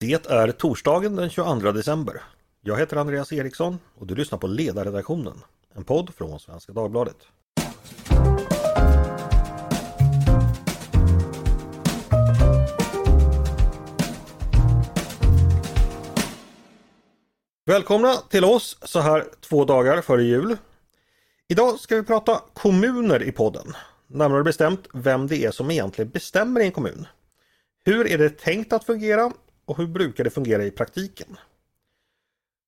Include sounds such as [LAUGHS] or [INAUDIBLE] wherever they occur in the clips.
Det är torsdagen den 22 december. Jag heter Andreas Eriksson och du lyssnar på Ledarredaktionen, en podd från Svenska Dagbladet. Välkomna till oss så här två dagar före jul. Idag ska vi prata kommuner i podden. Närmare bestämt vem det är som egentligen bestämmer i en kommun. Hur är det tänkt att fungera och hur brukar det fungera i praktiken?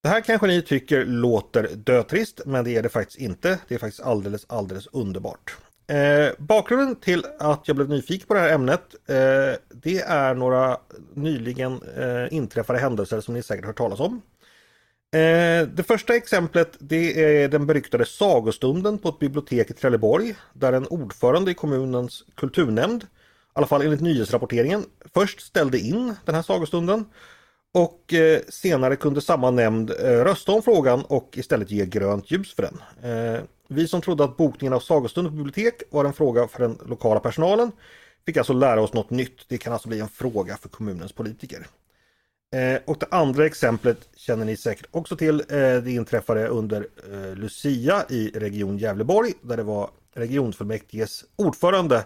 Det här kanske ni tycker låter dötrist men det är det faktiskt inte. Det är faktiskt alldeles, alldeles underbart. Eh, bakgrunden till att jag blev nyfiken på det här ämnet eh, det är några nyligen eh, inträffade händelser som ni säkert hört talas om. Eh, det första exemplet det är den beryktade sagostunden på ett bibliotek i Trelleborg där en ordförande i kommunens kulturnämnd, alla fall enligt nyhetsrapporteringen, först ställde in den här sagostunden och eh, senare kunde samma nämnd eh, rösta om frågan och istället ge grönt ljus för den. Eh, vi som trodde att bokningen av sagostund på bibliotek var en fråga för den lokala personalen fick alltså lära oss något nytt. Det kan alltså bli en fråga för kommunens politiker. Eh, och det andra exemplet känner ni säkert också till. Eh, det inträffade under Lucia i Region Gävleborg där det var regionfullmäktiges ordförande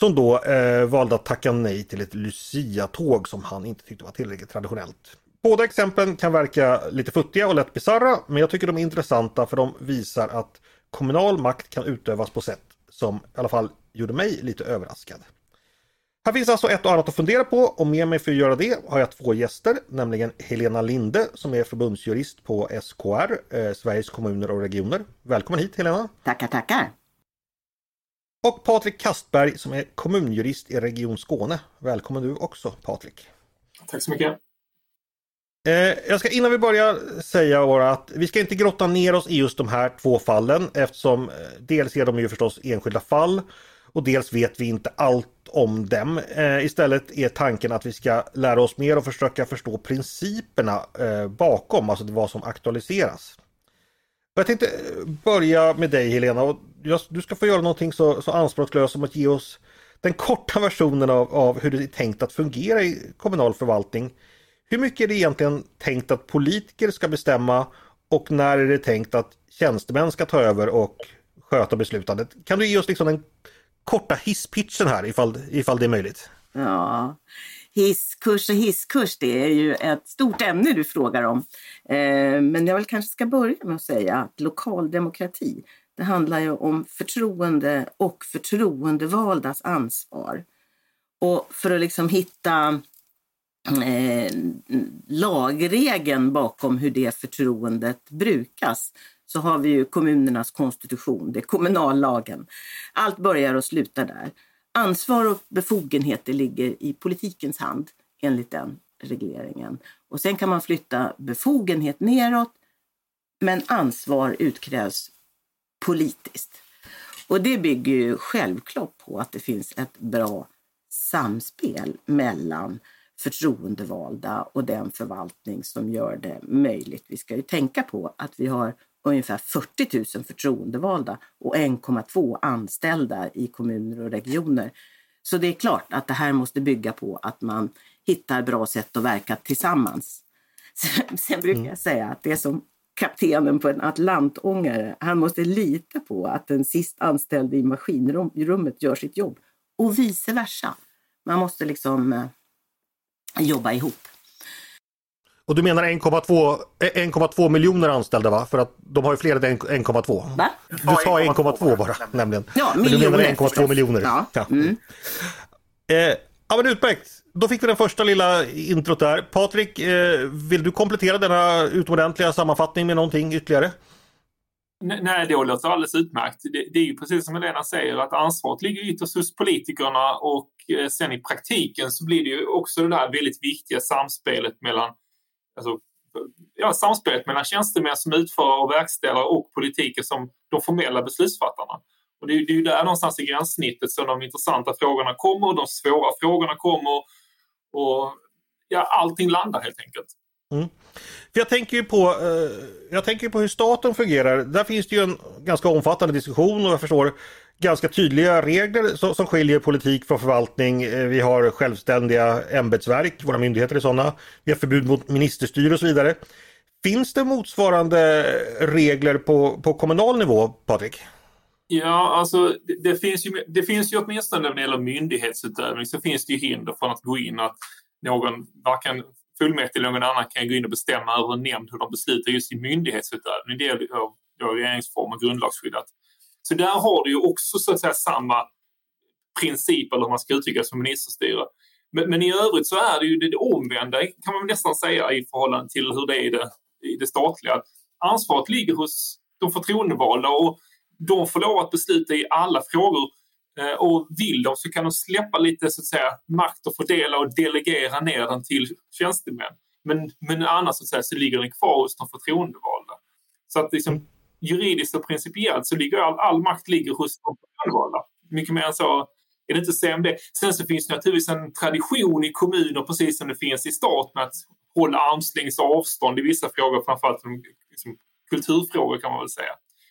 som då eh, valde att tacka nej till ett Lucia-tåg som han inte tyckte var tillräckligt traditionellt. Båda exemplen kan verka lite futtiga och lätt bisarra men jag tycker de är intressanta för de visar att kommunal makt kan utövas på sätt som i alla fall gjorde mig lite överraskad. Här finns alltså ett och annat att fundera på och med mig för att göra det har jag två gäster, nämligen Helena Linde som är förbundsjurist på SKR, eh, Sveriges kommuner och regioner. Välkommen hit Helena! Tackar, tackar! Och Patrik Kastberg som är kommunjurist i Region Skåne. Välkommen du också Patrik! Tack så mycket! Eh, jag ska innan vi börjar säga bara att vi ska inte grotta ner oss i just de här två fallen eftersom eh, dels är de ju förstås enskilda fall och dels vet vi inte allt om dem. Eh, istället är tanken att vi ska lära oss mer och försöka förstå principerna bakom, alltså vad som aktualiseras. Jag tänkte börja med dig Helena och du ska få göra någonting så, så anspråkslöst som att ge oss den korta versionen av, av hur det är tänkt att fungera i kommunal förvaltning. Hur mycket är det egentligen tänkt att politiker ska bestämma och när är det tänkt att tjänstemän ska ta över och sköta beslutandet? Kan du ge oss liksom den korta hisspitchen här ifall, ifall det är möjligt? Ja, hisskurs och hisskurs det är ju ett stort ämne du frågar om. Eh, men jag väl kanske ska börja med att säga att lokal demokrati det handlar ju om förtroende och förtroendevaldas ansvar. Och för att liksom hitta eh, lagregeln bakom hur det förtroendet brukas så har vi ju kommunernas konstitution, det är kommunallagen. Allt börjar och slutar där. Ansvar och befogenheter ligger i politikens hand enligt den regleringen. Och sen kan man flytta befogenhet neråt, men ansvar utkrävs politiskt. Och det bygger ju självklart på att det finns ett bra samspel mellan förtroendevalda och den förvaltning som gör det möjligt. Vi ska ju tänka på att vi har ungefär 40 000 förtroendevalda och 1,2 anställda i kommuner och regioner. Så det är klart att det här måste bygga på att man hittar bra sätt att verka tillsammans. [LAUGHS] Sen brukar mm. jag säga att det är som kaptenen på en atlantångare. Han måste lita på att den sist anställde i maskinrummet gör sitt jobb och vice versa. Man måste liksom eh, jobba ihop. Och du menar 1,2 miljoner anställda va? För att de har ju fler än 1,2. Va? Du sa 1,2 bara nämligen. Ja, miljoner. Men du menar 1,2 miljoner? Ja. ja. Mm. Eh, ja men utmärkt. Då fick vi den första lilla introt där. Patrik, eh, vill du komplettera denna utomordentliga sammanfattning med någonting ytterligare? Nej, det låter alldeles utmärkt. Det, det, är ju precis som Helena säger att ansvaret ligger ytterst hos politikerna och eh, sen i praktiken så blir det ju också det där väldigt viktiga samspelet mellan alltså, ja, samspelet mellan tjänstemän som utförare och verkställare och politiker som de formella beslutsfattarna. Och det, är, det är ju där någonstans i gränssnittet som de intressanta frågorna kommer, de svåra frågorna kommer och ja, allting landar helt enkelt. Mm. För jag tänker ju på, eh, jag tänker på hur staten fungerar. Där finns det ju en ganska omfattande diskussion och jag förstår ganska tydliga regler som, som skiljer politik från förvaltning. Eh, vi har självständiga ämbetsverk, våra myndigheter är sådana. Vi har förbud mot ministerstyre och så vidare. Finns det motsvarande regler på, på kommunal nivå, Patrik? Ja, alltså det, det, finns ju, det finns ju åtminstone när det gäller myndighetsutövning så finns det ju hinder från att gå in att någon, varken fullmäktige eller någon annan kan gå in och bestämma över en nämnd hur de beslutar just i myndighetsutövning. Det är av regeringsformen grundlagsskyddat. Så där har du ju också så att säga samma princip, eller hur man ska uttrycka det, som ministerstyre. Men, men, i övrigt så är det ju det omvända kan man nästan säga i förhållande till hur det är i det, i det statliga. Ansvaret ligger hos de förtroendevalda och de får lov att besluta i alla frågor eh, och vill de så kan de släppa lite så att säga, makt och fördela och delegera ner den till tjänstemän. Men, men annars så, att säga, så ligger den kvar hos de förtroendevalda. Så att liksom, juridiskt och principiellt så ligger all, all makt ligger hos de förtroendevalda. Mycket mer än så är det inte att säga om det. Sen så finns det naturligtvis en tradition i kommuner, precis som det finns i stat, med att hålla armslängds avstånd i vissa frågor, framförallt liksom, kulturfrågor kan man väl säga.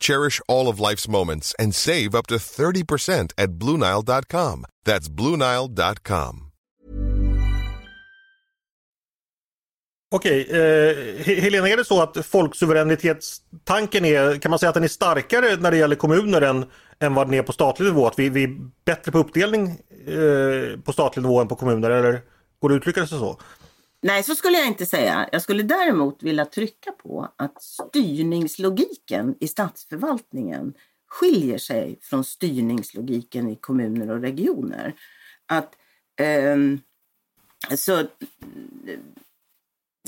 Cherish all of life's moments and save up to 30% at BlueNile.com. That's BlueNile.com. Okej, okay, eh, Helena, är det så att folksuveränitetstanken är, kan man säga att den är starkare när det gäller kommuner än, än vad den är på statlig nivå? Att vi, vi är bättre på uppdelning eh, på statlig nivå än på kommuner, eller går det att uttrycka sig så? Nej, så skulle jag inte säga. Jag skulle däremot vilja trycka på att styrningslogiken i statsförvaltningen skiljer sig från styrningslogiken i kommuner och regioner. Att, eh, så,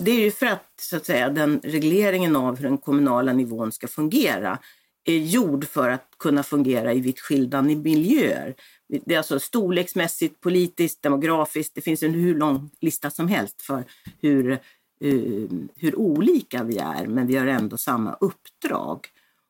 det är ju för att, så att säga, den regleringen av hur den kommunala nivån ska fungera är gjord för att kunna fungera i vitt skilda miljöer. Det är alltså storleksmässigt, politiskt, demografiskt. Det finns en hur lång lista som helst för hur, uh, hur olika vi är, men vi har ändå samma uppdrag.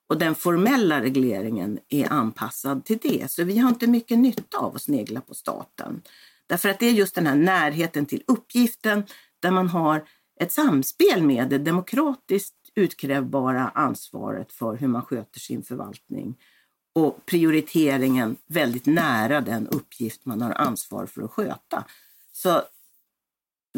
Och den formella regleringen är anpassad till det. Så vi har inte mycket nytta av att snegla på staten. Därför att det är just den här närheten till uppgiften där man har ett samspel med det demokratiskt utkrävbara ansvaret för hur man sköter sin förvaltning och prioriteringen väldigt nära den uppgift man har ansvar för att sköta. Så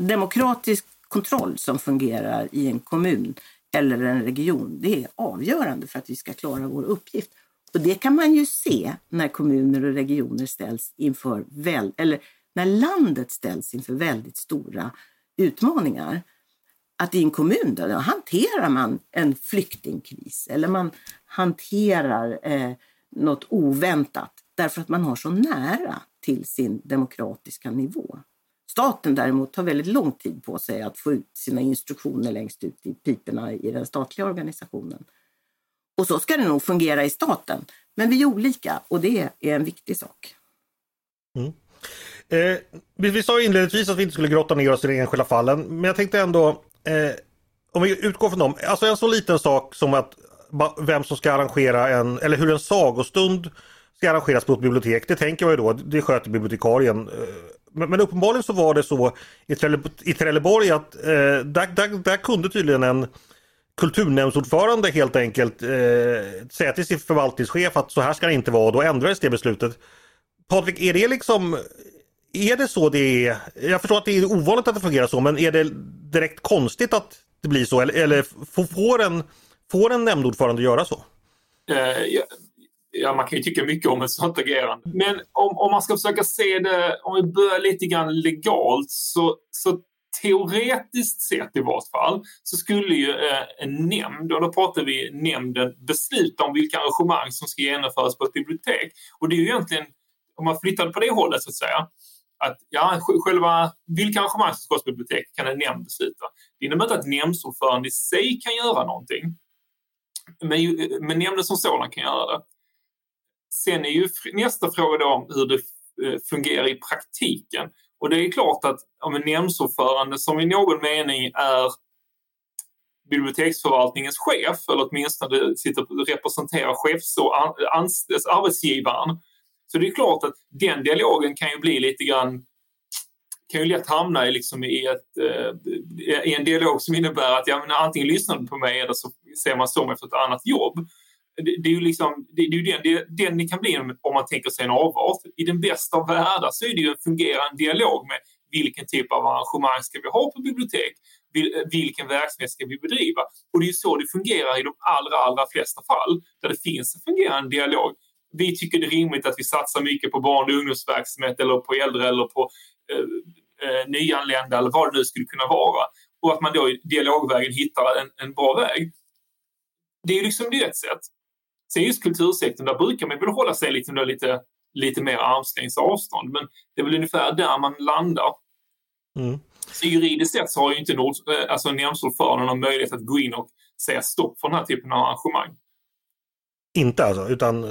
demokratisk kontroll som fungerar i en kommun eller en region, det är avgörande för att vi ska klara vår uppgift. Och det kan man ju se när kommuner och regioner ställs inför, väl, eller när landet ställs inför väldigt stora utmaningar att i en kommun då, då hanterar man en flyktingkris eller man hanterar eh, något oväntat därför att man har så nära till sin demokratiska nivå. Staten däremot tar väldigt lång tid på sig att få ut sina instruktioner längst ut i piporna i den statliga organisationen. Och så ska det nog fungera i staten. Men vi är olika och det är en viktig sak. Mm. Eh, vi, vi sa inledningsvis att vi inte skulle grotta ner oss i de enskilda fallen, men jag tänkte ändå eh, om vi utgår från dem, alltså en så liten sak som att vem som ska arrangera en, eller hur en sagostund ska arrangeras på ett bibliotek, det tänker man ju då, det sköter bibliotekarien. Eh, men, men uppenbarligen så var det så i, Trelle, i Trelleborg att eh, där, där, där kunde tydligen en kulturnämndsordförande helt enkelt eh, säga till sin förvaltningschef att så här ska det inte vara och då ändrades det beslutet. Patrik, är det liksom är det så det är? Jag förstår att det är ovanligt att det fungerar så, men är det direkt konstigt att det blir så? Eller, eller får, en, får en nämndordförande göra så? Uh, ja, man kan ju tycka mycket om ett sånt agerande. Men om, om man ska försöka se det, om vi börjar lite grann legalt, så, så teoretiskt sett i vart fall, så skulle ju eh, en nämnd, och då pratar vi nämnden, besluta om vilka arrangemang som ska genomföras på ett bibliotek. Och det är ju egentligen, om man flyttar på det hållet så att säga, att ja, själva vilka arrangemang som ska på bibliotek kan en nämnd besluta. Det innebär inte att nämndsordförande i sig kan göra någonting. Men, men nämnden som sådan kan göra det. Sen är ju nästa fråga då hur det eh, fungerar i praktiken. Och det är klart att om en nämndsordförande som i någon mening är biblioteksförvaltningens chef, eller åtminstone sitter och representerar chefs och arbetsgivaren. Så det är klart att den dialogen kan ju bli lite grann kan ju lätt hamna i, liksom i, ett, eh, i en dialog som innebär att ja, men antingen lyssnar du på mig eller så ser man så efter ett annat jobb. Det, det, är ju liksom, det, det är den, det, den det kan bli om man tänker sig en avart. I den bästa av världar så är det ju en fungerande dialog med vilken typ av arrangemang ska vi ha på bibliotek? Vilken verksamhet ska vi bedriva? Och det är ju så det fungerar i de allra, allra flesta fall där det finns en fungerande dialog. Vi tycker det är rimligt att vi satsar mycket på barn och ungdomsverksamhet eller på äldre eller på eh, eh, nyanlända eller vad det nu skulle kunna vara. Och att man då i dialogvägen hittar en, en bra väg. Det är liksom det ett sätt. Sen just kultursektorn, där brukar man väl hålla sig lite, lite, lite mer armslängds avstånd. Men det är väl ungefär där man landar. Mm. Så juridiskt sett så har ju inte Nord, eh, alltså nämndsordföranden någon möjlighet att gå in och säga stopp för den här typen av arrangemang. Inte alltså, utan eh,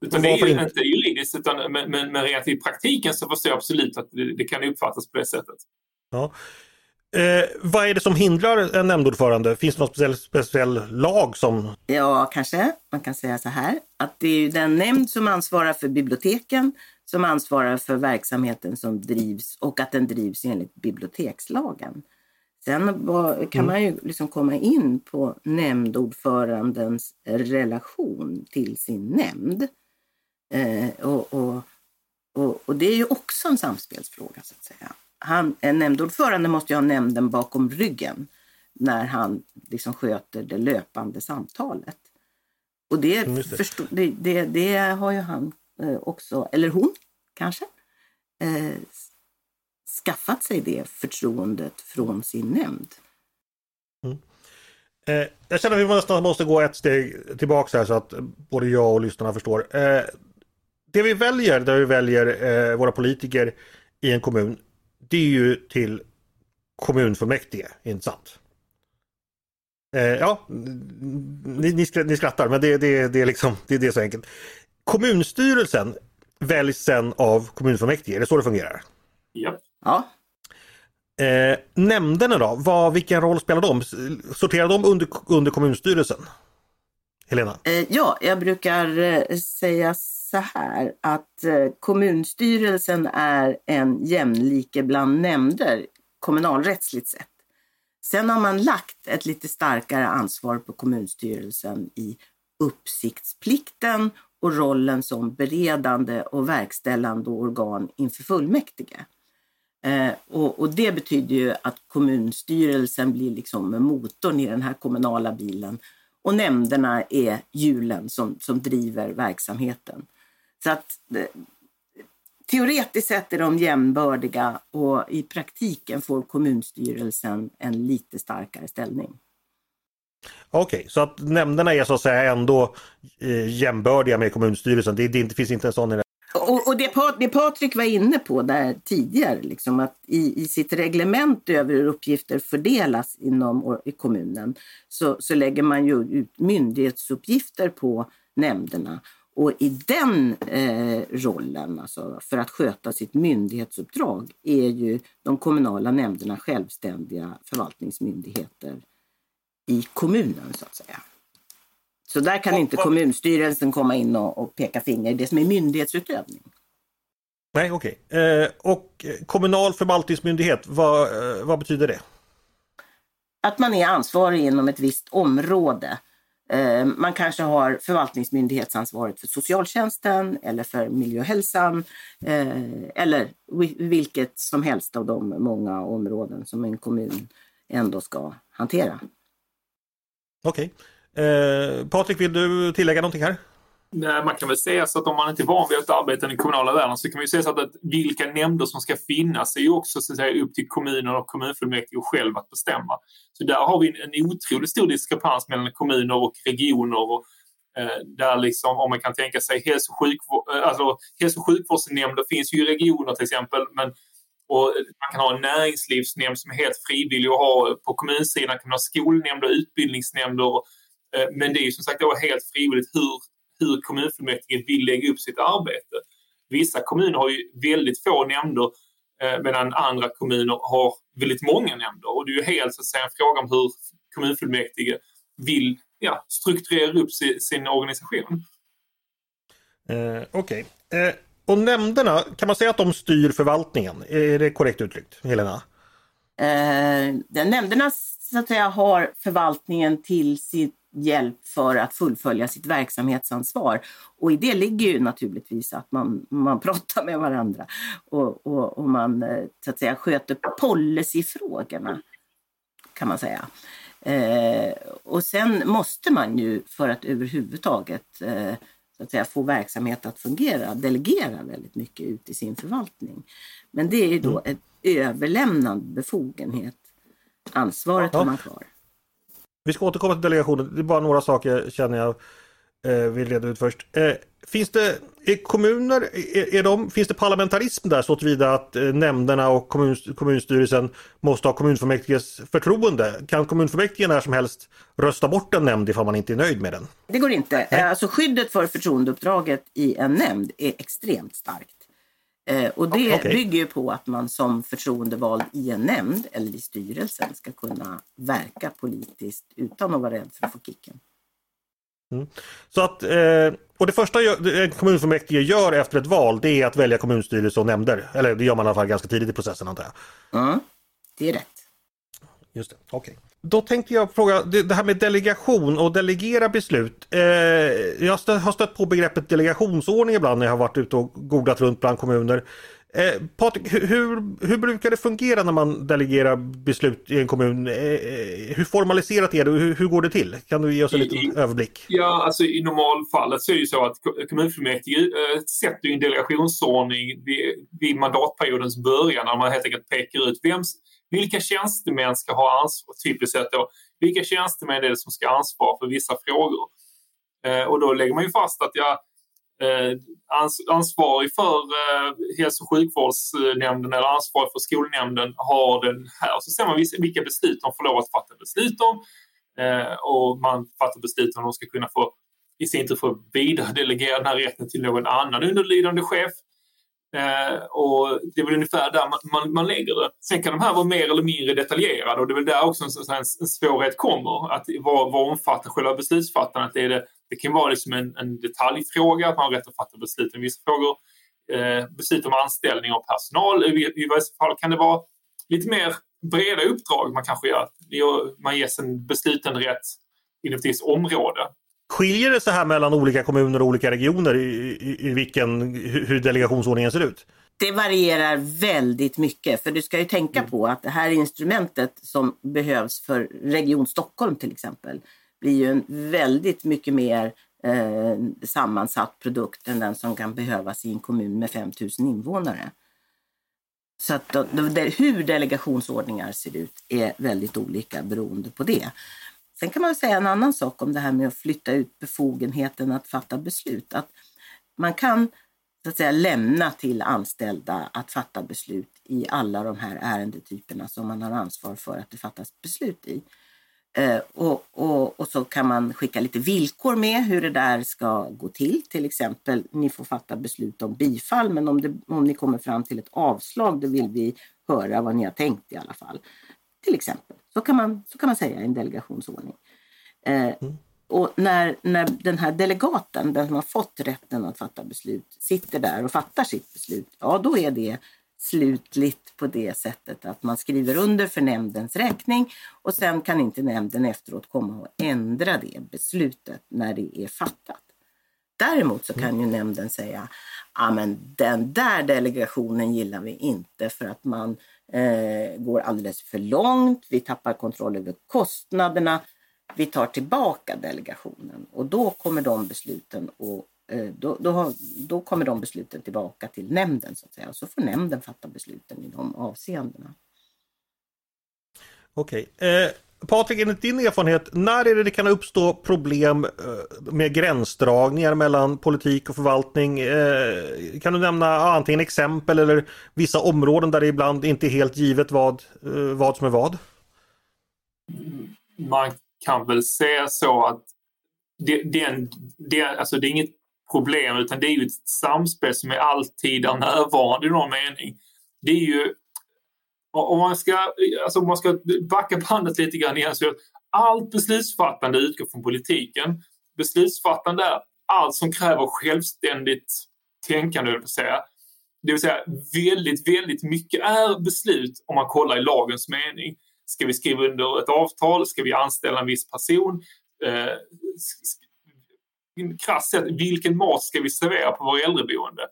utan det är ju inte juridiskt, utan, men, men, men rent i praktiken så förstår jag absolut att det, det kan uppfattas på det sättet. Ja. Eh, vad är det som hindrar en nämndordförande? Finns det någon speciell, speciell lag som... Ja, kanske. Man kan säga så här att det är den nämnd som ansvarar för biblioteken som ansvarar för verksamheten som drivs och att den drivs enligt bibliotekslagen. Sen kan mm. man ju liksom komma in på nämndordförandens relation till sin nämnd. Eh, och, och, och, och, det är ju också en samspelsfråga så att säga. Han, en nämndordförande måste ju ha nämnden bakom ryggen när han liksom sköter det löpande samtalet. Och det, mm, det. Förstå, det, det, det, har ju han eh, också, eller hon kanske, eh, skaffat sig det förtroendet från sin nämnd. Mm. Eh, jag känner att vi nästan måste gå ett steg tillbaka här så att både jag och lyssnarna förstår. Det vi väljer, där vi väljer eh, våra politiker i en kommun, det är ju till kommunfullmäktige, inte sant? Eh, ja, ni, ni, ni skrattar men det, det, det, är liksom, det, det är så enkelt. Kommunstyrelsen väljs sen av kommunfullmäktige, är det så det fungerar? Ja. ja. Eh, nämnderna då, vad, vilken roll spelar de? Sorterar de under, under kommunstyrelsen? Helena? Eh, ja, jag brukar eh, säga så här att eh, kommunstyrelsen är en jämlike bland nämnder kommunalrättsligt sett. Sen har man lagt ett lite starkare ansvar på kommunstyrelsen i uppsiktsplikten och rollen som beredande och verkställande organ inför fullmäktige. Eh, och, och, det betyder ju att kommunstyrelsen blir liksom motorn i den här kommunala bilen och nämnderna är hjulen som, som driver verksamheten. Så att eh, teoretiskt sett är de jämnbördiga och i praktiken får kommunstyrelsen en lite starkare ställning. Okej, okay, så att nämnderna är så att säga ändå eh, jämbördiga med kommunstyrelsen. Det, det, finns inte en sån. Och, och det, det Patrik var inne på där tidigare, liksom att i, i sitt reglement över hur uppgifter fördelas inom i kommunen så, så lägger man ju ut myndighetsuppgifter på nämnderna. Och i den eh, rollen, alltså för att sköta sitt myndighetsuppdrag, är ju de kommunala nämnderna självständiga förvaltningsmyndigheter i kommunen så att säga. Så där kan inte kommunstyrelsen komma in och, och peka finger, det som är myndighetsutövning. Nej, okej. Okay. Eh, och kommunal förvaltningsmyndighet, vad, eh, vad betyder det? Att man är ansvarig inom ett visst område. Eh, man kanske har förvaltningsmyndighetsansvaret för socialtjänsten eller för miljö och hälsan eh, eller vilket som helst av de många områden som en kommun ändå ska hantera. Okej. Okay. Eh, Patrik, vill du tillägga någonting här? Man kan väl säga så att om man inte är van vid att arbeta i den kommunala världen så kan man ju säga så att, att vilka nämnder som ska finnas är ju också så att säga, upp till kommunen och kommunfullmäktige själv att bestämma. Så där har vi en, en otroligt stor diskrepans mellan kommuner och regioner. Och, eh, där liksom, om man kan tänka sig hälso och, sjukvård, eh, alltså, hälso och sjukvårdsnämnder finns ju i regioner till exempel men och man kan ha en näringslivsnämnd som är helt frivillig att ha. På kommunsidan kan man ha skolnämnder, utbildningsnämnder. Eh, men det är ju som sagt helt frivilligt hur, hur kommunfullmäktige vill lägga upp sitt arbete. Vissa kommuner har ju väldigt få nämnder eh, medan andra kommuner har väldigt många nämnder. Och det är ju helt så att säga, en fråga om hur kommunfullmäktige vill ja, strukturera upp sin, sin organisation. Eh, Okej. Okay. Eh, och nämnderna, kan man säga att de styr förvaltningen? Är det korrekt uttryckt, Helena? Eh, nämnderna så att säga, har förvaltningen till sin hjälp för att fullfölja sitt verksamhetsansvar. Och i det ligger ju naturligtvis att man, man [LAUGHS] pratar med varandra och, och, och man eh, så att säga, sköter policyfrågorna, kan man säga. Eh, och sen måste man ju för att överhuvudtaget eh, så att säga, få verksamhet att fungera delegera väldigt mycket ut i sin förvaltning. Men det är ju då mm. ett överlämnande befogenhet. Ansvaret ja. har man kvar. Vi ska återkomma till delegationen. Det är bara några saker känner jag eh, vill reda ut först. Eh, finns det är kommuner, är, är de, finns det parlamentarism där så tillvida att eh, nämnderna och kommun, kommunstyrelsen måste ha kommunfullmäktiges förtroende? Kan kommunfullmäktige när som helst rösta bort en nämnd ifall man inte är nöjd med den? Det går inte. Nej. Alltså skyddet för förtroendeuppdraget i en nämnd är extremt starkt. Eh, och det okay. bygger ju på att man som förtroendevald i en nämnd eller i styrelsen ska kunna verka politiskt utan att vara rädd för att få kicken. Mm. Så att, eh, och det första en kommunfullmäktige gör efter ett val det är att välja kommunstyrelse och nämnder. Eller det gör man i alla fall ganska tidigt i processen antar jag. Mm, det är rätt. Just det, okej. Okay. Då tänkte jag fråga, det här med delegation och delegera beslut. Eh, jag har stött på begreppet delegationsordning ibland när jag har varit ute och googlat runt bland kommuner. Eh, Patrik, hur, hur brukar det fungera när man delegerar beslut i en kommun? Eh, hur formaliserat är det och hur, hur, går det till? Kan du ge oss en liten överblick? Ja, alltså i normalfallet så är det ju så att kommunfullmäktige äh, sätter en delegationsordning vid, vid mandatperiodens början när man helt enkelt pekar ut vem, vilka tjänstemän ska ha ansvar, typiskt sett då, vilka tjänstemän är det som ska ansvara för vissa frågor? Eh, och då lägger man ju fast att jag Eh, ansvarig för eh, hälso och sjukvårdsnämnden eller ansvarig för skolnämnden har den här. Så ser man vilka beslut de får lov att fatta beslut om eh, och man fattar beslut om de ska kunna få i sin tur få vidaredelegera den här rätten till någon annan underlydande chef. Eh, och det är väl ungefär där man, man, man, lägger det. Sen kan de här vara mer eller mindre detaljerade och det är väl där också en, en, en svårighet kommer. Att vad, vad omfattar själva beslutsfattandet? Är det det kan vara liksom en, en detaljfråga, att man har rätt att fatta beslut om vissa frågor. Eh, beslut om anställning av personal. I, I vissa fall kan det vara lite mer breda uppdrag man kanske gör. Man ges en beslutanderätt inom ett visst område. Skiljer det sig här mellan olika kommuner och olika regioner i, i, i vilken, hur delegationsordningen ser ut? Det varierar väldigt mycket för du ska ju tänka mm. på att det här instrumentet som behövs för Region Stockholm till exempel blir ju en väldigt mycket mer eh, sammansatt produkt än den som kan behövas i en kommun med 5 000 invånare. Så att då, då, hur delegationsordningar ser ut är väldigt olika beroende på det. Sen kan man säga en annan sak om det här med att flytta ut befogenheten att fatta beslut. Att man kan så att säga, lämna till anställda att fatta beslut i alla de här ärendetyperna som man har ansvar för att det fattas beslut i. Eh, och, och, och, så kan man skicka lite villkor med hur det där ska gå till. Till exempel, ni får fatta beslut om bifall men om, det, om ni kommer fram till ett avslag då vill vi höra vad ni har tänkt i alla fall. Till exempel. Så kan man, så kan man säga i en delegationsordning. Eh, mm. Och när, när den här delegaten, den som har fått rätten att fatta beslut, sitter där och fattar sitt beslut, ja då är det slutligt på det sättet att man skriver under för nämndens räkning och sen kan inte nämnden efteråt komma och ändra det beslutet när det är fattat. Däremot så kan ju nämnden säga ja men den där delegationen gillar vi inte för att man eh, går alldeles för långt, vi tappar kontroll över kostnaderna, vi tar tillbaka delegationen och då kommer de besluten och Eh, då, då, då, kommer de besluten tillbaka till nämnden så att säga. Och så får nämnden fatta besluten i de avseendena. Okej. Okay. Eh, Patrik, enligt din erfarenhet, när är det det kan uppstå problem eh, med gränsdragningar mellan politik och förvaltning? Eh, kan du nämna antingen exempel eller vissa områden där det ibland inte är helt givet vad, eh, vad som är vad? Man kan väl säga så att det, det, det, alltså det är inget problem utan det är ju ett samspel som är alltid är närvarande i någon mening. Det är ju om man ska, alltså om man ska backa bandet lite grann igen så är allt beslutsfattande utgår från politiken. Beslutsfattande är allt som kräver självständigt tänkande, vill säga. Det vill säga väldigt, väldigt mycket är beslut om man kollar i lagens mening. Ska vi skriva under ett avtal? Ska vi anställa en viss person? Eh, krasst sett, vilken mat ska vi servera på våra äldreboende?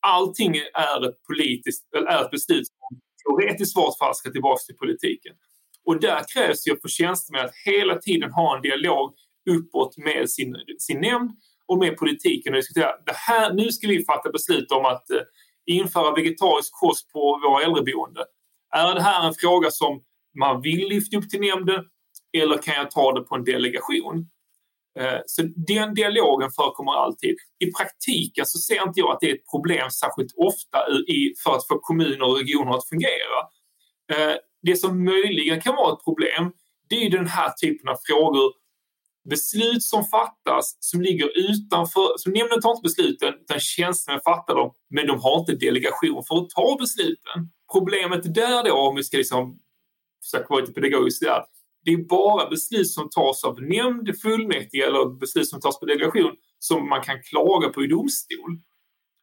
Allting är ett politiskt, eller är ett beslut teoretiskt vart fall ska tillbaka till politiken. Och där krävs ju för tjänstemän att hela tiden ha en dialog uppåt med sin, sin nämnd och med politiken och diskutera det här, nu ska vi fatta beslut om att eh, införa vegetarisk kost på våra äldreboende. Är det här en fråga som man vill lyfta upp till nämnden eller kan jag ta det på en delegation? Eh, så den dialogen förekommer alltid. I praktiken så ser inte jag att det är ett problem särskilt ofta för att få kommuner och regioner att fungera. Eh, det som möjligen kan vara ett problem det är den här typen av frågor beslut som fattas som ligger utanför, som nämnden tar inte besluten utan tjänstemän fattar dem men de har inte delegation för att ta besluten. Problemet där då, om vi ska liksom försöka vara lite pedagogiska det är bara beslut som tas av nämnd, fullmäktige eller beslut som tas på delegation som man kan klaga på i domstol.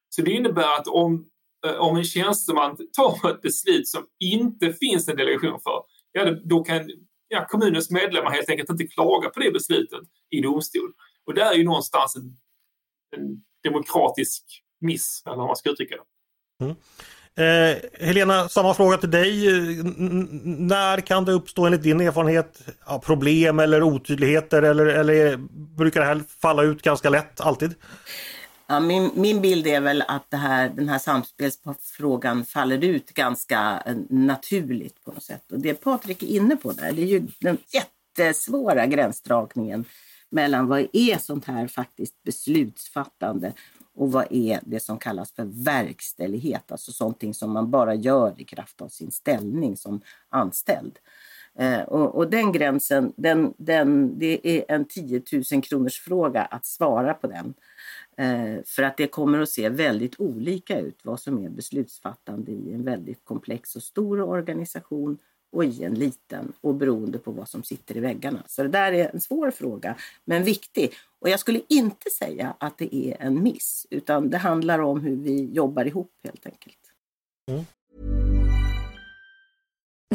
Så det innebär att om, eh, om en tjänsteman tar ett beslut som inte finns en delegation för, ja, då kan ja, kommunens medlemmar helt enkelt inte klaga på det beslutet i domstol. Och det är ju någonstans en, en demokratisk miss, eller hur man ska uttrycka det. Mm. Eh, Helena, samma fråga till dig. Eh, när kan det uppstå enligt din erfarenhet ja, problem eller otydligheter eller, eller brukar det här falla ut ganska lätt alltid? Ja, min, min bild är väl att det här, den här samspelsfrågan faller ut ganska eh, naturligt på något sätt. Och det Patrik är inne på där, det är ju den jättesvåra gränsdragningen mellan vad är sånt här faktiskt beslutsfattande och vad är det som kallas för verkställighet, alltså sånt som man bara gör i kraft av sin ställning som anställd. Eh, och, och, den gränsen, den, den, det är en 10 000 kronors fråga att svara på den. Eh, för att det kommer att se väldigt olika ut vad som är beslutsfattande i en väldigt komplex och stor organisation och i en liten och beroende på vad som sitter i väggarna. Så det där är en svår fråga, men viktig. Och jag skulle inte säga att det är en miss, utan det handlar om hur vi jobbar ihop helt enkelt. Mm.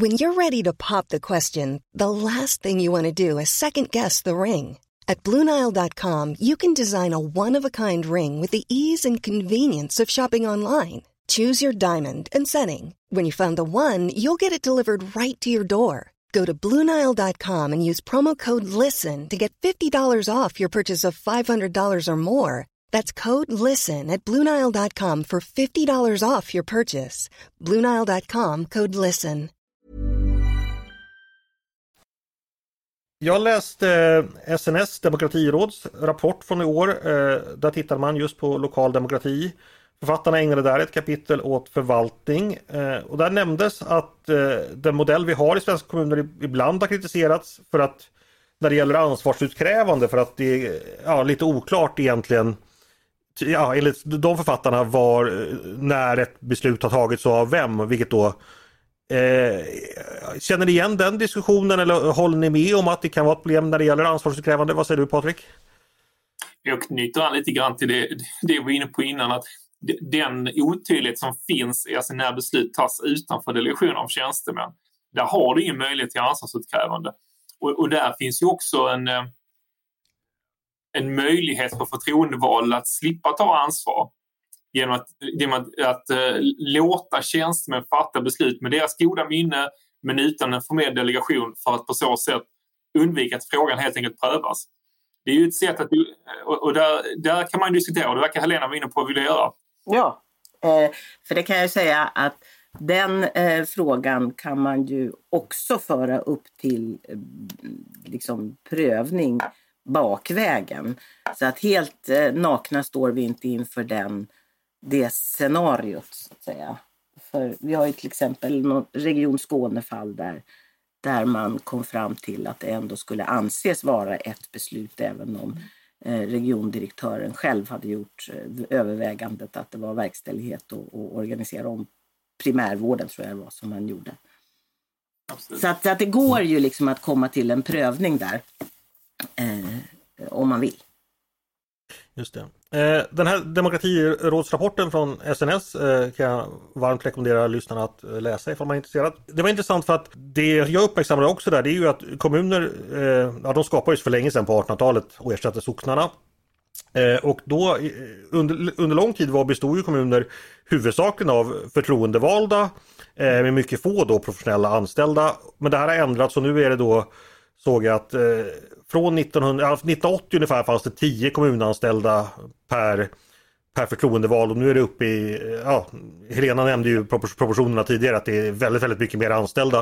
When you're ready to pop the question, the last thing you want to do is second guess the ring. At BlueNile.com you can design a one-of-a-kind ring with the ease and convenience of shopping online. Choose your diamond and setting. When you find the one, you'll get it delivered right to your door. Go to Bluenile.com and use promo code LISTEN to get $50 off your purchase of $500 or more. That's code LISTEN at Bluenile.com for $50 off your purchase. Bluenile.com code LISTEN. Jag läste SNS demokratiråds rapport från i år. Eh, där tittade man just på lokal demokrati. Författarna ägnade där ett kapitel åt förvaltning eh, och där nämndes att eh, den modell vi har i svenska kommuner ibland har kritiserats för att när det gäller ansvarsutkrävande för att det är ja, lite oklart egentligen ja, enligt de författarna var eh, när ett beslut har tagits och av vem, vilket då eh, Känner ni igen den diskussionen eller håller ni med om att det kan vara ett problem när det gäller ansvarsutkrävande? Vad säger du Patrik? Jag knyter an lite grann till det, det vi var inne på innan att den otydlighet som finns alltså när beslut tas utanför delegation av tjänstemän, där har du ingen möjlighet till ansvarsutkrävande. Och, och där finns ju också en, eh, en möjlighet för förtroendevalda att slippa ta ansvar genom att, genom att, att eh, låta tjänstemän fatta beslut med deras goda minne men utan en formell delegation för att på så sätt undvika att frågan helt enkelt prövas. Det är ju ett sätt att... Och, och där, där kan man diskutera och det verkar Helena vara inne på att vilja göra. Ja, eh, för det kan jag säga att den eh, frågan kan man ju också föra upp till eh, liksom prövning bakvägen. Så att helt eh, nakna står vi inte inför den, det scenariot så att säga. För vi har ju till exempel något Region Skåne-fall där, där man kom fram till att det ändå skulle anses vara ett beslut även om regiondirektören själv hade gjort eh, övervägandet att det var verkställighet och, och organisera om primärvården tror jag det var som han gjorde. Absolut. Så att, att det går ju liksom att komma till en prövning där eh, om man vill. Just det. Eh, den här demokratirådsrapporten från SNS eh, kan jag varmt rekommendera lyssnarna att eh, läsa ifall man är intresserad. Det var intressant för att det jag uppmärksammade också där det är ju att kommuner, ja de skapades för länge sedan på 1800-talet och ersatte socknarna. Och då under, under lång tid var bestod ju kommuner huvudsakligen av förtroendevalda med mycket få då professionella anställda. Men det här har ändrats och nu är det då såg jag att från 1900, 1980 ungefär fanns det 10 kommunanställda per, per förtroendevald och nu är det uppe i, ja, Helena nämnde ju proportionerna tidigare att det är väldigt, väldigt mycket mer anställda.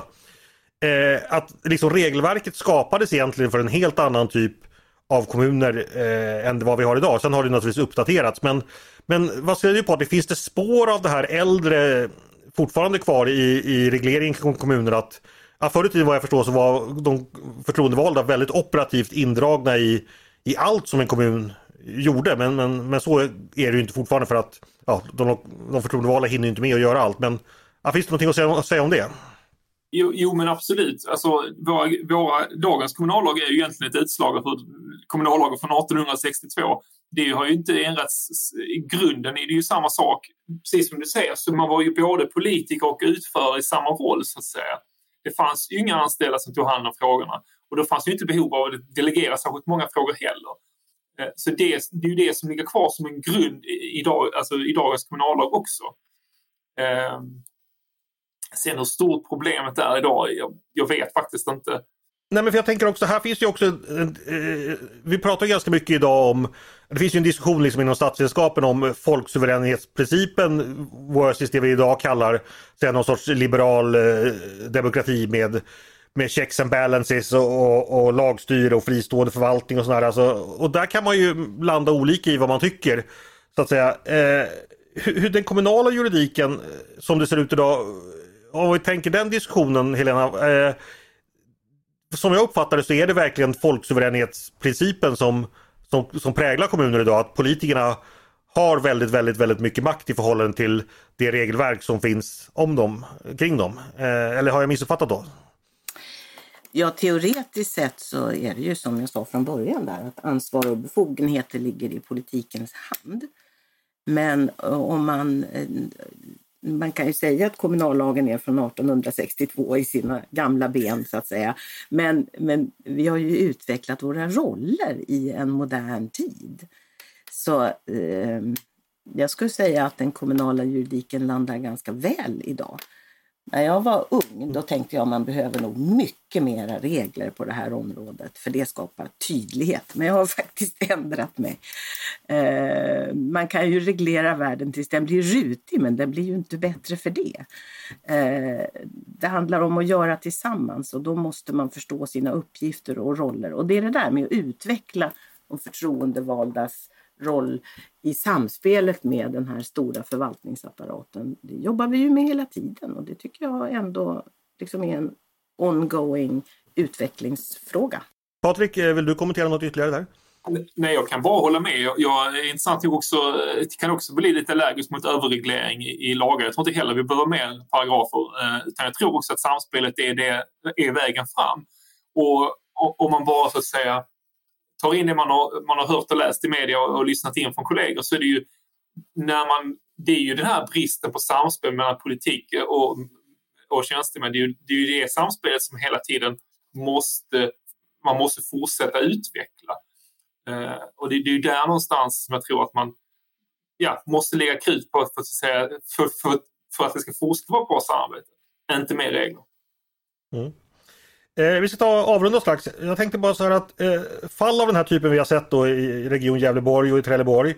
Eh, att liksom regelverket skapades egentligen för en helt annan typ av kommuner eh, än vad vi har idag. Sen har det naturligtvis uppdaterats men, men vad säger du på det finns det spår av det här äldre fortfarande kvar i, i regleringen kring kommuner att Förr i tiden vad jag förstår så var de förtroendevalda väldigt operativt indragna i, i allt som en kommun gjorde. Men, men, men så är det ju inte fortfarande för att ja, de, de förtroendevalda hinner inte med att göra allt. Men ja, finns det någonting att säga, att säga om det? Jo, jo, men absolut. Alltså, våra, våra, dagens kommunallag är ju egentligen ett utslag av kommunallagen från 1862. Det har ju inte ändrats. I grunden är det ju samma sak. Precis som du säger, så man var ju både politiker och utförare i samma roll så att säga. Det fanns ju inga anställda som tog hand om frågorna och då fanns ju inte behov av att delegera särskilt många frågor heller. Eh, så det, det är ju det som ligger kvar som en grund i, dag, alltså i dagens kommunallag också. Ehm, sen hur stort problemet är idag, jag, jag vet faktiskt inte. Nej men för jag tänker också, här finns ju också, eh, eh vi pratar ganska mycket idag om, det finns ju en diskussion liksom inom statsvetenskapen om folksuveränitetsprincipen versus det vi idag kallar så någon sorts liberal eh, demokrati med, med checks and balances och, och, och lagstyre och fristående förvaltning och sådär. Alltså, och där kan man ju landa olika i vad man tycker. Så att säga. Eh, hur, den kommunala juridiken eh, som det ser ut idag, om vi tänker den diskussionen Helena, eh, som jag uppfattar det så är det verkligen folksuveränitetsprincipen som, som, som präglar kommuner idag. Att politikerna har väldigt, väldigt, väldigt mycket makt i förhållande till det regelverk som finns om dem, kring dem. Eh, eller har jag missuppfattat då? Ja, teoretiskt sett så är det ju som jag sa från början där att ansvar och befogenheter ligger i politikens hand. Men eh, om man eh, man kan ju säga att kommunallagen är från 1862 i sina gamla ben så att säga. Men, men vi har ju utvecklat våra roller i en modern tid. Så eh, jag skulle säga att den kommunala juridiken landar ganska väl idag. När jag var ung då tänkte jag att man behöver nog mycket mera regler på det här området för det skapar tydlighet. Men jag har [LAUGHS] faktiskt ändrat mig. Eh, man kan ju reglera världen tills den blir rutig men den blir ju inte bättre för det. Eh, det handlar om att göra tillsammans och då måste man förstå sina uppgifter och roller. Och det är det där med att utveckla de förtroendevaldas roll i samspelet med den här stora förvaltningsapparaten. Det jobbar vi ju med hela tiden och det tycker jag ändå liksom är en ongoing utvecklingsfråga. Patrik, eh, vill du kommentera något ytterligare där? Nej, jag kan bara hålla med. Jag är intressant nog också, kan också bli lite allergisk mot överreglering i, i lagar. Jag tror inte heller vi behöver mer paragrafer. Eh, utan jag tror också att samspelet är, det, är vägen fram. Och om man bara så att säga tar in det man har, man har hört och läst i media och, och lyssnat in från kollegor så är det ju när man, det är ju den här bristen på samspel mellan politik och, och tjänstemän. Det är, ju, det är ju det samspelet som hela tiden måste, man måste fortsätta utveckla. Eh, och det, det är ju där någonstans som jag tror att man ja, måste lägga krut på för att, säga, för, för, för att det ska fortsätta vara bra samarbete. Inte mer regler. Mm. Eh, vi ska ta avrunda strax. Jag tänkte bara så här att eh, fall av den här typen vi har sett då i Region Gävleborg och i Trelleborg.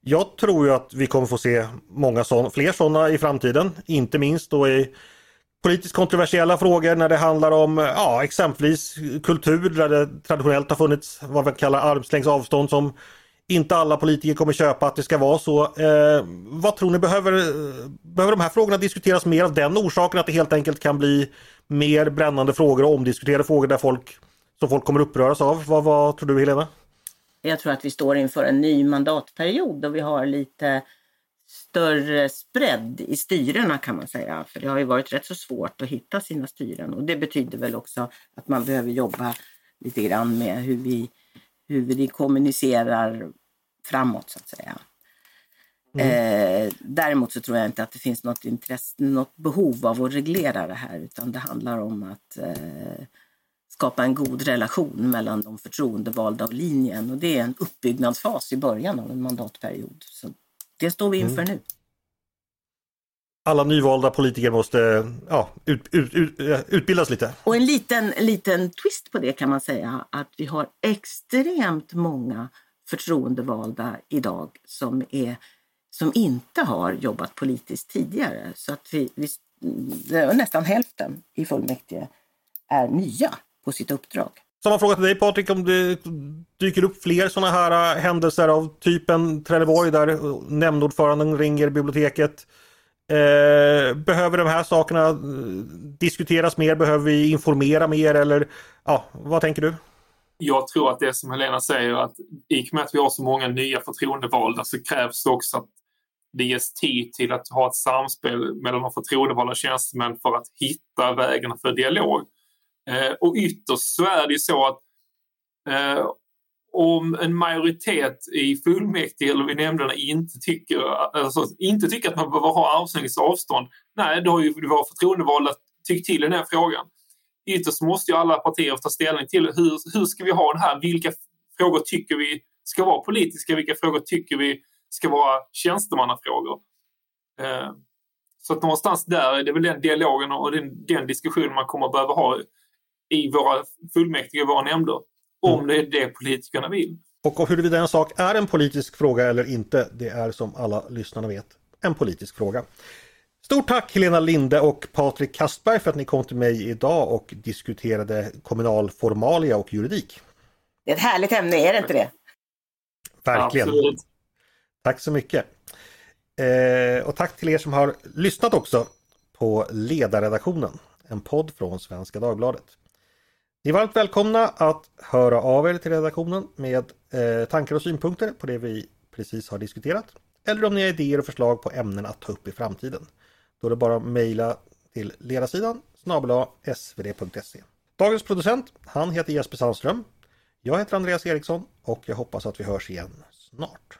Jag tror ju att vi kommer få se många sån, fler sådana i framtiden. Inte minst då i politiskt kontroversiella frågor när det handlar om eh, ja, exempelvis kultur där det traditionellt har funnits vad man kallar armslängds avstånd som inte alla politiker kommer köpa att det ska vara så. Eh, vad tror ni, behöver, eh, behöver de här frågorna diskuteras mer av den orsaken att det helt enkelt kan bli mer brännande frågor och omdiskuterade frågor där folk, som folk kommer uppröras av? Vad, vad tror du Helena? Jag tror att vi står inför en ny mandatperiod och vi har lite större spread i styrena kan man säga. För det har ju varit rätt så svårt att hitta sina styren och det betyder väl också att man behöver jobba lite grann med hur vi, hur vi kommunicerar framåt så att säga. Mm. Eh, däremot så tror jag inte att det finns något, intresse, något behov av att reglera det här utan det handlar om att eh, skapa en god relation mellan de förtroendevalda och linjen och det är en uppbyggnadsfas i början av en mandatperiod. Så det står vi inför mm. nu. Alla nyvalda politiker måste ja, ut, ut, ut, utbildas lite. Och en liten, liten twist på det kan man säga att vi har extremt många förtroendevalda idag som, är, som inte har jobbat politiskt tidigare. Så att vi, vi nästan hälften i fullmäktige är nya på sitt uppdrag. Samma fråga till dig Patrik, om det dyker upp fler sådana här äh, händelser av typen Trelleborg där nämndordföranden ringer biblioteket. Eh, behöver de här sakerna äh, diskuteras mer? Behöver vi informera mer? Eller ja, vad tänker du? Jag tror att det som Helena säger att i och med att vi har så många nya förtroendevalda så krävs det också att det ges tid till att ha ett samspel mellan de förtroendevalda tjänstemän för att hitta vägarna för dialog. Eh, och ytterst så är det ju så att eh, om en majoritet i fullmäktige eller vid nämnderna inte tycker, alltså, inte tycker att man behöver ha armslängds avstånd, nej, då har ju våra förtroendevalda tyckt till i den här frågan. Ytterst måste ju alla partier ta ställning till hur, hur ska vi ha det här? Vilka frågor tycker vi ska vara politiska? Vilka frågor tycker vi ska vara tjänstemannafrågor? Eh, så att någonstans där är det väl den dialogen och den, den diskussionen man kommer att behöva ha i våra fullmäktige och våra nämnder. Om mm. det är det politikerna vill. Och huruvida en sak är en politisk fråga eller inte, det är som alla lyssnarna vet en politisk fråga. Stort tack Helena Linde och Patrik Kastberg för att ni kom till mig idag och diskuterade kommunal formalia och juridik. Det är ett härligt ämne, är det inte det? Verkligen. Absolut. Tack så mycket. Eh, och tack till er som har lyssnat också på Ledarredaktionen, en podd från Svenska Dagbladet. Ni är varmt välkomna att höra av er till redaktionen med eh, tankar och synpunkter på det vi precis har diskuterat. Eller om ni har idéer och förslag på ämnen att ta upp i framtiden. Då är det bara att mejla till ledarsidan snabel svd.se. Dagens producent, han heter Jesper Sandström. Jag heter Andreas Eriksson och jag hoppas att vi hörs igen snart.